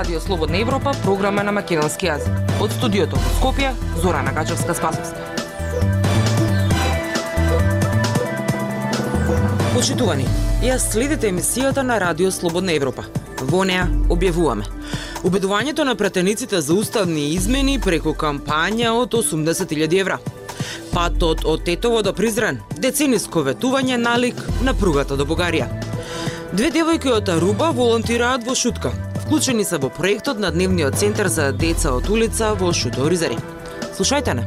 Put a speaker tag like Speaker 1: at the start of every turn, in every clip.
Speaker 1: Радио Слободна Европа, програма на македонски јазик. Од студиото во Скопје, Зора Нагачевска Спасовска. Почитувани, ја следите емисијата на Радио Слободна Европа. Во неа објавуваме Убедувањето на пратениците за уставни измени преку кампања од 80.000 евра. Патот од Тетово до Призрен, децениско ветување налик на пругата до Бугарија. Две девојки од Аруба волонтираат во Шутка, вклучени се во проектот на Дневниот центар за деца од улица во Шуторизари. Слушајте не.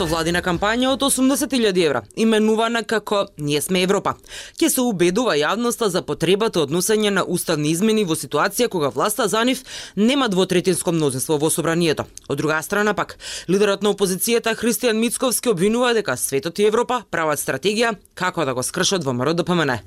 Speaker 1: со владина кампања од 80.000 евра, именувана како Ние сме Европа. Ке се убедува јавноста за потребата од носење на уставни измени во ситуација кога власта за нив нема двотретинско мнозинство во собранието. Од друга страна пак, лидерот на опозицијата Христијан Мицковски обвинува дека светот и Европа прават стратегија како да го скршат во МРДПМН.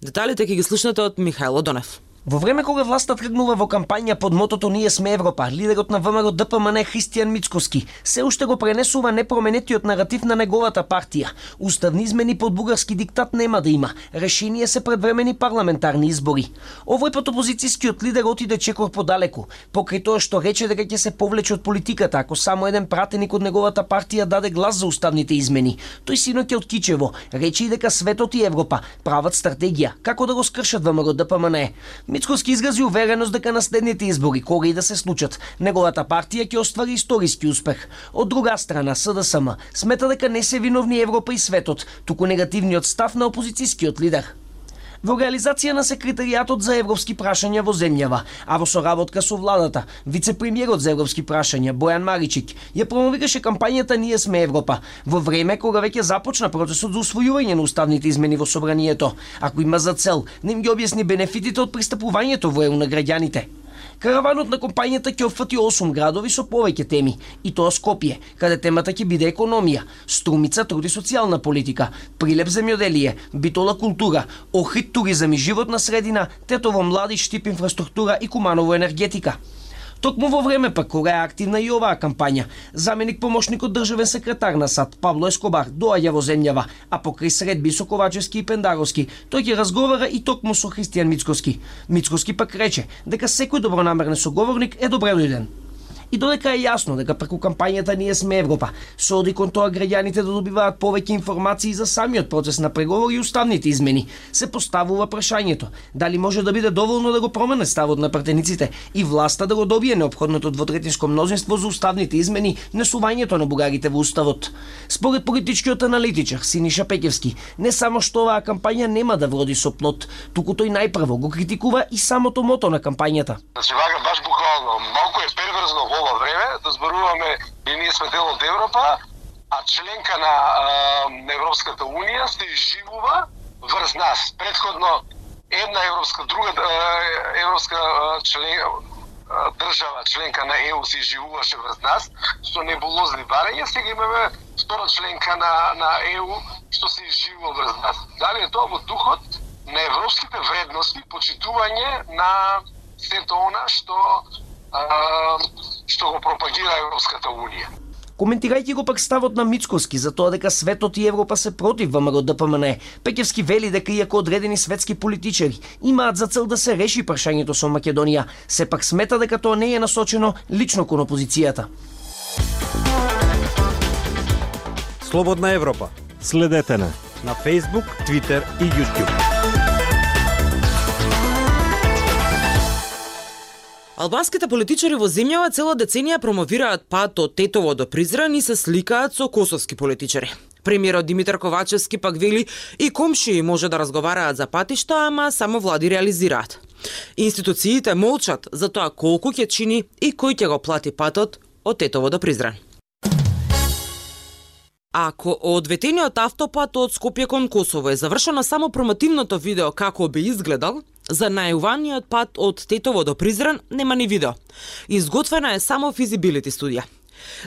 Speaker 1: Деталите ќе ги слушнете од Михајло Донев.
Speaker 2: Во време кога власта тргнува во кампања под мотото Ние сме Европа, лидерот на ВМРО ДПМН Христијан Мицкоски се уште го пренесува непроменетиот наратив на неговата партија. Уставни измени под бугарски диктат нема да има. Решение се предвремени парламентарни избори. Овој пат опозицијскиот лидер отиде чекор подалеку, покрај тоа што рече дека ќе се повлече од политиката ако само еден пратеник од неговата партија даде глас за уставните измени. Тој синоќа од Кичево рече и дека светот и Европа прават стратегија како да го скршат ВМРО ДПМН. Мицкоски изгази увереност дека наследните избори, кога и да се случат, неговата партија ќе оствари историски успех. Од друга страна, СДСМ смета дека не се виновни Европа и светот, туку негативниот став на опозицијскиот лидер во реализација на секретаријатот за европски прашања во земјава, а во соработка со владата, вице-премиерот за европски прашања Бојан Маричик ја промовираше кампањата Ние сме Европа во време кога веќе започна процесот за усвојување на уставните измени во собранието, ако има за цел да им ги објасни бенефитите од пристапувањето во ЕУ на граѓаните. Караванот на компанијата ќе опфати 8 градови со повеќе теми, и тоа Скопје, каде темата ќе биде економија, Струмица труд и социјална политика, Прилеп земјоделие, Битола култура, Охрид туризам и животна средина, Тетово млади штип инфраструктура и Куманово енергетика. Токму во време па кога е активна и оваа кампања, заменик помошникот државен секретар на САД Пабло Ескобар доаѓа во земјава, а покрај средби со Ковачевски и Пендаровски, тој ќе разговара и токму со Христијан Мицкоски. Мицкоски пак рече дека секој добронамерен соговорник е добре дојден. И додека е јасно дека преку кампањата Ние сме Европа се оди кон тоа граѓаните да добиваат повеќе информации за самиот процес на преговори и уставните измени, се поставува прашањето дали може да биде доволно да го промене ставот на пратениците и власта да го добие необходното двотретинско мнозинство за уставните измени, несувањето на бугарите во уставот. Според политичкиот аналитичар Синиша Пекевски, не само што оваа кампања нема да вроди со плод, туку тој најпрво го критикува и самото мото на кампањата.
Speaker 3: Значи, баш буквално, малку е ова време да зборуваме и ние сме дел од Европа, а членка на, на Европската Унија се живува врз нас. Предходно една европска, друга европска член, држава, членка на ЕУ се живуваше врз нас, со небулозни барања, сега имаме втора членка на, на ЕУ што се живува врз нас. Дали е тоа во духот на европските вредности, почитување на сето она што што го пропагира Европската Унија.
Speaker 2: Коментирајќи го пак ставот на Мицковски за тоа дека светот и Европа се против ВМРО ДПМН, Пекевски вели дека иако одредени светски политичари имаат за цел да се реши прашањето со Македонија, сепак смета дека тоа не е насочено лично кон опозицијата.
Speaker 4: Слободна Европа.
Speaker 5: Следете на
Speaker 4: на Facebook, Twitter и YouTube.
Speaker 1: Албанските политичари во земјава цела деценија промовираат пат од Тетово до Призран и се сликаат со косовски политичари. Премиерот Димитар Ковачевски пак вели и комшии може да разговараат за патишта, ама само влади реализираат. Институциите молчат за тоа колку ќе чини и кој ќе го плати патот од Тетово до Призран. Ако одветениот автопат од Скопје кон Косово е завршено само промотивното видео како би изгледал, За најуваниот пат од Тетово до Призран нема ни видео. Изготвена е само физибилити студија.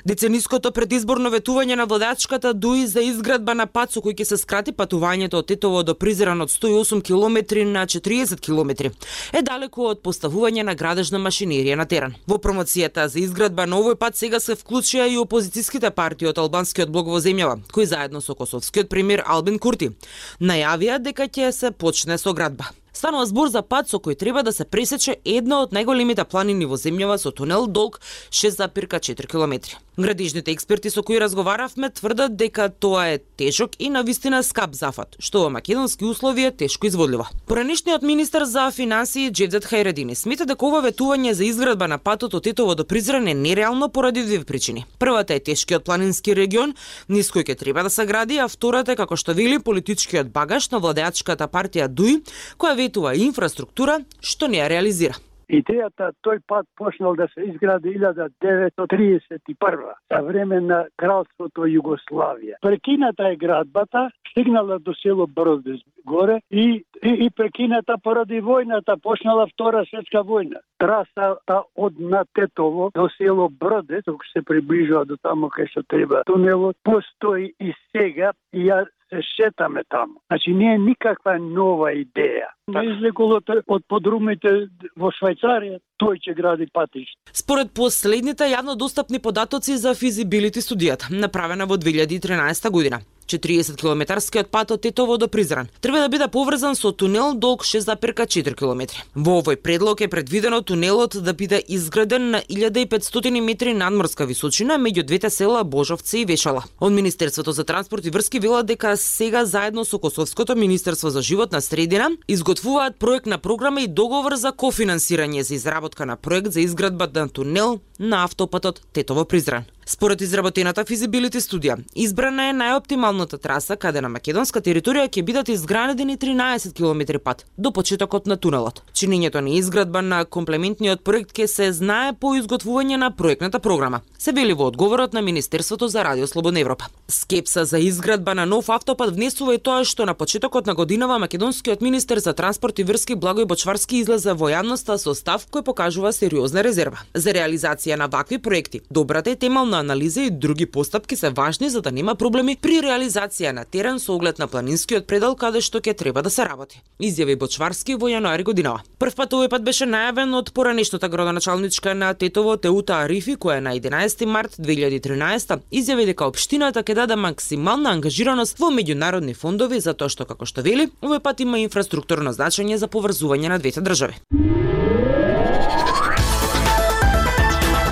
Speaker 1: Децениското предизборно ветување на владачката дуи за изградба на пат со кој ќе се скрати патувањето од Тетово до Призран од 108 км на 40 км е далеку од поставување на градежна машинерија на терен. Во промоцијата за изградба на овој пат сега се вклучија и опозицијските партии од албанскиот блок во земјава, кои заедно со косовскиот премиер Албин Курти најавија дека ќе се почне со градба. Станува збор за пат со кој треба да се пресече една од најголемите планини во земјава со тунел долг 6,4 км. Градишните експерти со кои разговаравме тврдат дека тоа е тежок и навистина скап зафат, што во македонски услови е тешко изводливо. Поранишниот министер за финансии Джевдет Хайредини смета дека ова ветување за изградба на патот од Тетово до Призран е нереално поради две причини. Првата е тешкиот планински регион, низ кој ќе треба да се гради, а втората е како што вели политичкиот багаж на владеачката партија ДУИ, која ветува инфраструктура што не ја реализира.
Speaker 6: Идејата тој пат почнал да се изгради 1931 за време на кралството Југославија. Прекината е градбата, стигнала до село Бродес горе и, и, и прекината поради војната, почнала Втора светска војна. Трасата од на Тетово до село Бродес, док се приближува до тамо кај што треба тунелот, постои и сега и ја се шетаме таму. Значи не е никаква нова идеја. Не излекуват од подрумите во Швајцарија, тој ќе гради патишта.
Speaker 1: Според последните јавно достапни податоци за физибилити студијата, направена во 2013 година, 40 километарскиот пат од Тетово до Призран треба да биде поврзан со тунел долг 6,4 км. Во овој предлог е предвидено тунелот да биде изграден на 1500 метри надморска височина меѓу двете села Божовци и Вешала. Од Министерството за транспорт и врски велат дека сега заедно со Косовското Министерство за животна средина изготвуваат проектна програма и договор за кофинансирање за изработка на проект за изградба на тунел на автопатот Тетово-Призран. Според изработената физибилити студија, избрана е најоптималната траса каде на македонска територија ќе бидат изградени 13 км пат до почетокот на тунелот. Чинењето на изградба на комплементниот проект ќе се знае по изготвување на проектната програма, се вели во одговорот на Министерството за Радио Слободна Европа. Скепса за изградба на нов автопат внесува и тоа што на почетокот на годинава македонскиот министер за транспорт и врски Благој Бочварски излезе во јавноста со став кој покажува сериозна резерва. За реализација реализација на вакви проекти, добрата и темална анализа и други постапки се важни за да нема проблеми при реализација на терен со оглед на планинскиот предел каде што ќе треба да се работи. Изјави Бочварски во јануари годинава. Прв пат овој пат беше најавен од поранешната градоначалничка на Тетово Теута Арифи која на 11 март 2013 изјави дека општината ќе даде максимална ангажираност во меѓународни фондови затоа што како што вели, овој пат има инфраструктурно значење за поврзување на двете држави.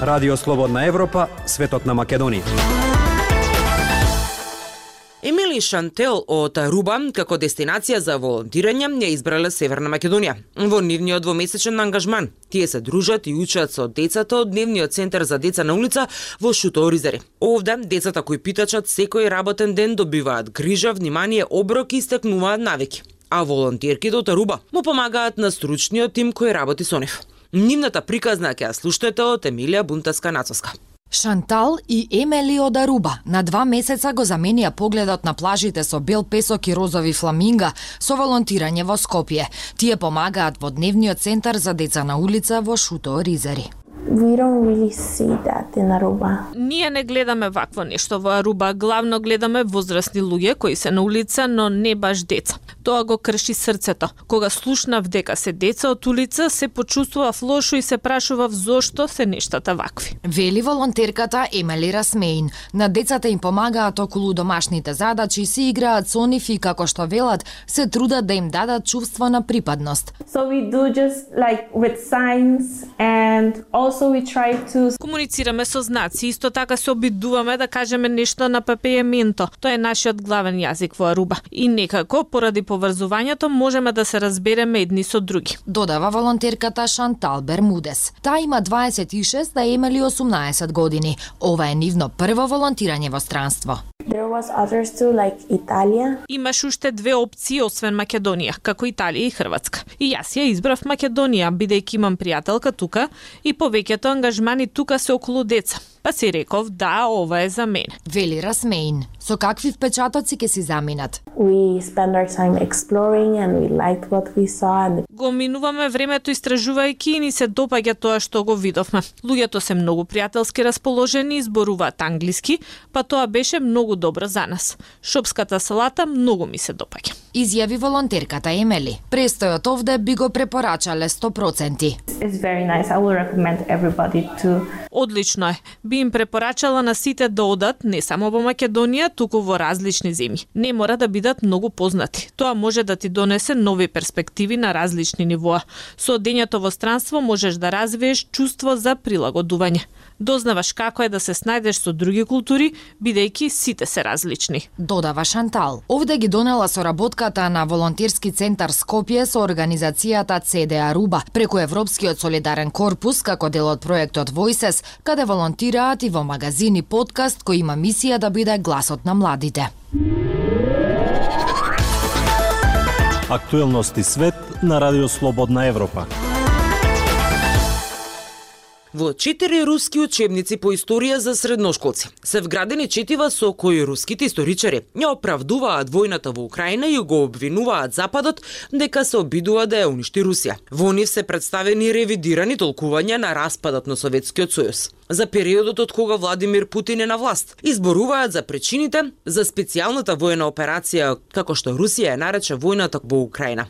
Speaker 4: Радио Слободна Европа, светот на Македонија.
Speaker 1: Емили Шантел од Руба како дестинација за волонтирање ја избрале Северна Македонија во нивниот двомесечен ангажман. Тие се дружат и учат со децата од дневниот центар за деца на улица во Шуто Оризари. Овде децата кои питачат секој работен ден добиваат грижа, внимание, оброк и стекнуваат навики а волонтерките од Руба му помагаат на стручниот тим кој работи со нив. Нивната приказна ќе ја слушнете од Емилија Бунтаска Нацовска.
Speaker 7: Шантал и Емели од Аруба на два месеца го заменија погледот на плажите со бел песок и розови фламинга со волонтирање во Скопје. Тие помагаат во дневниот центар за деца на улица во Шуто Ризари.
Speaker 8: We don't really see that in Aruba.
Speaker 9: Ние не гледаме вакво нешто во Аруба, главно гледаме возрастни луѓе кои се на улица, но не баш деца. Тоа го крши срцето. Кога слушнав дека се деца од улица, се почувствував лошо и се прашував зошто се нештата вакви.
Speaker 7: Вели волонтерката Емели Расмеин. На децата им помагаат околу домашните задачи, си играат со нив и како што велат, се трудат да им дадат чувство на припадност.
Speaker 8: So we do just like with signs and also we try to
Speaker 9: Комуницираме со знаци, исто така се обидуваме да кажеме нешто на папејементо. Тоа е нашиот главен јазик во Аруба. И некако, поради поврзувањето, можеме да се разбереме едни со други.
Speaker 7: Додава волонтерката Шантал Бермудес. Таа има 26, да Емели 18 години. Ова е нивно прво волонтирање во странство.
Speaker 8: there was others too like Italia.
Speaker 9: Имаш уште две опции освен Македонија, како Италија и Хрватска. И јас ја избрав Македонија, бидејќи имам пријателка тука и повеќето ангажмани тука се околу деца. Па си реков, да, ова е за мене.
Speaker 7: Вели Расмеин. Со какви впечатоци ќе си заминат?
Speaker 8: We spend our time exploring and we liked what we saw and
Speaker 9: Го минуваме времето истражувајќи и ни се допаѓа тоа што го видовме. Луѓето се многу пријателски расположени и зборуваат англиски, па тоа беше многу добро за нас. Шопската салата многу ми се допаѓа.
Speaker 7: Изјави волонтерката Емели. Престојот овде би го препорачале 100%.
Speaker 8: it's very nice. I will recommend everybody to
Speaker 9: Одлично е. Би им препорачала на сите да одат не само во Македонија, туку во различни земји. Не мора да бидат многу познати. Тоа може да ти донесе нови перспективи на различни нивоа. Со одењето во странство можеш да развиеш чувство за прилагодување. Дознаваш како е да се снајдеш со други култури, бидејќи сите се различни.
Speaker 7: Додава Шантал. Овде ги донела соработката на волонтерски центар Скопје со организацијата CDA Руба преку Европскиот солидарен корпус како дел од проектот Voices, каде волонтираат и во магазини, подкаст кој има мисија да биде гласот на младите.
Speaker 5: Актуелности свет на Радио Слободна Европа.
Speaker 1: Во четири руски учебници по историја за средношколци се вградени четива со кои руските историчари ја оправдуваат војната во Украина и го обвинуваат Западот дека се обидува да ја уништи Русија. Во нив се представени ревидирани толкувања на распадот на Советскиот сојуз за периодот од кога Владимир Путин е на власт. Изборуваат за причините за специјалната воена операција, како што Русија ја нарече војната во Украина.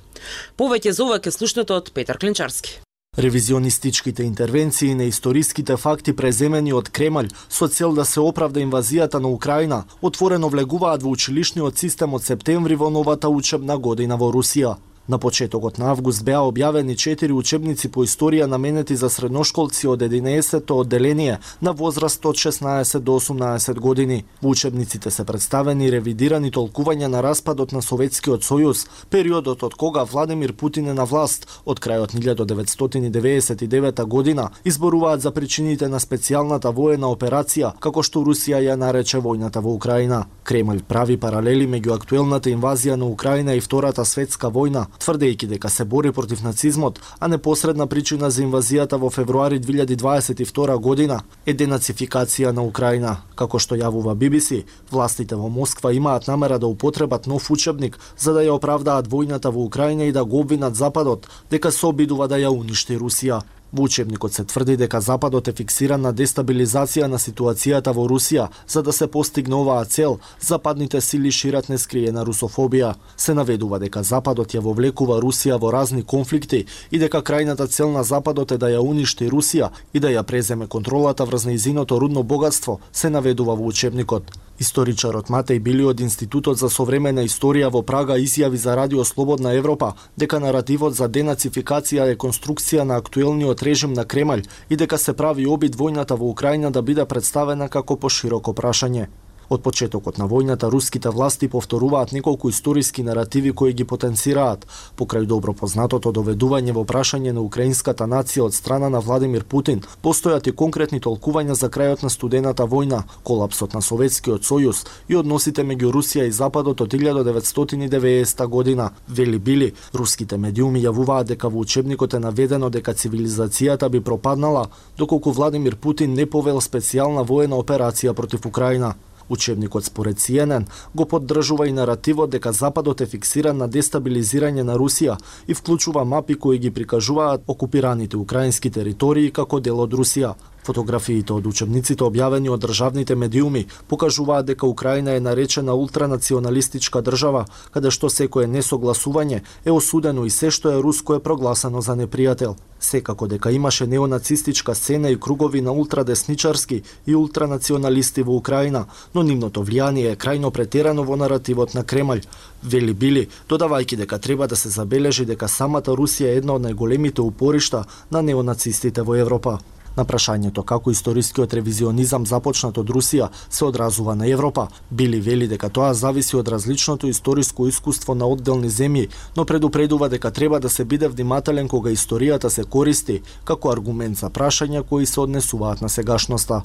Speaker 1: Повеќе за ова ке слушнете од Петар Клинчарски.
Speaker 10: Ревизионистичките интервенции на историските факти преземени од Кремљ со цел да се оправда инвазијата на Украина, отворено влегуваат во училишниот систем од септември во новата учебна година во Русија. На почетокот на август беа објавени четири учебници по историја наменети за средношколци од 11-то одделение на возраст од 16 до 18 години. Во учебниците се представени ревидирани толкувања на распадот на Советскиот сојуз, периодот од кога Владимир Путин е на власт од крајот 1999 година, изборуваат за причините на специјалната воена операција, како што Русија ја нарече војната во Украина. Кремљ прави паралели меѓу актуелната инвазија на Украина и Втората светска војна, тврдејќи дека се бори против нацизмот, а непосредна причина за инвазијата во февруари 2022 година е денацификација на Украина. Како што јавува BBC, властите во Москва имаат намера да употребат нов учебник за да ја оправдаат војната во Украина и да го обвинат Западот дека се обидува да ја уништи Русија. Во учебникот се тврди дека Западот е фиксиран на дестабилизација на ситуацијата во Русија, за да се постигне оваа цел, западните сили шират нескриена русофобија. Се наведува дека Западот ја вовлекува Русија во разни конфликти и дека крајната цел на Западот е да ја уништи Русија и да ја преземе контролата врз нејзиното рудно богатство, се наведува во учебникот. Историчарот Матеј Били од Институтот за современа историја во Прага изјави за Радио Слободна Европа дека наративот за денацификација е конструкција на актуелниот режим на Кремљ и дека се прави обид војната во Украина да биде представена како пошироко прашање. Од почетокот на војната, руските власти повторуваат неколку историски наративи кои ги потенцираат, покрај добро познатото доведување во прашање на украинската нација од страна на Владимир Путин, постојат и конкретни толкувања за крајот на студената војна, колапсот на Советскиот сојуз и односите меѓу Русија и Западот од 1990 година. Вели Били, руските медиуми јавуваат дека во учебникот е наведено дека цивилизацијата би пропаднала доколку Владимир Путин не повел специјална воена операција против Украина. Учебникот според CNN го поддржува и наративот дека Западот е фиксиран на дестабилизирање на Русија и вклучува мапи кои ги прикажуваат окупираните украински територии како дел од Русија. Фотографиите од учебниците објавени од државните медиуми покажуваат дека Украина е наречена ултранационалистичка држава, каде што секое несогласување е осудено и се што е руско е прогласано за непријател. Секако дека имаше неонацистичка сцена и кругови на ултрадесничарски и ултранационалисти во Украина, но нивното влијание е крајно претерано во наративот на Кремљ. Вели Били, додавајќи дека треба да се забележи дека самата Русија е една од најголемите упоришта на неонацистите во Европа. На прашањето како историскиот ревизионизам започнат од Русија се одразува на Европа, Били вели дека тоа зависи од различното историско искуство на одделни земји, но предупредува дека треба да се биде внимателен кога историјата се користи како аргумент за прашања кои се однесуваат на сегашноста.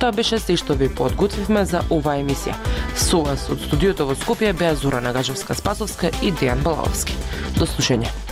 Speaker 1: Тоа беше се што ви подготвивме за оваа емисија. Со вас од студиото во Скопје беа Зора Нагажевска Спасовска и Дејан Балаовски. До слушање.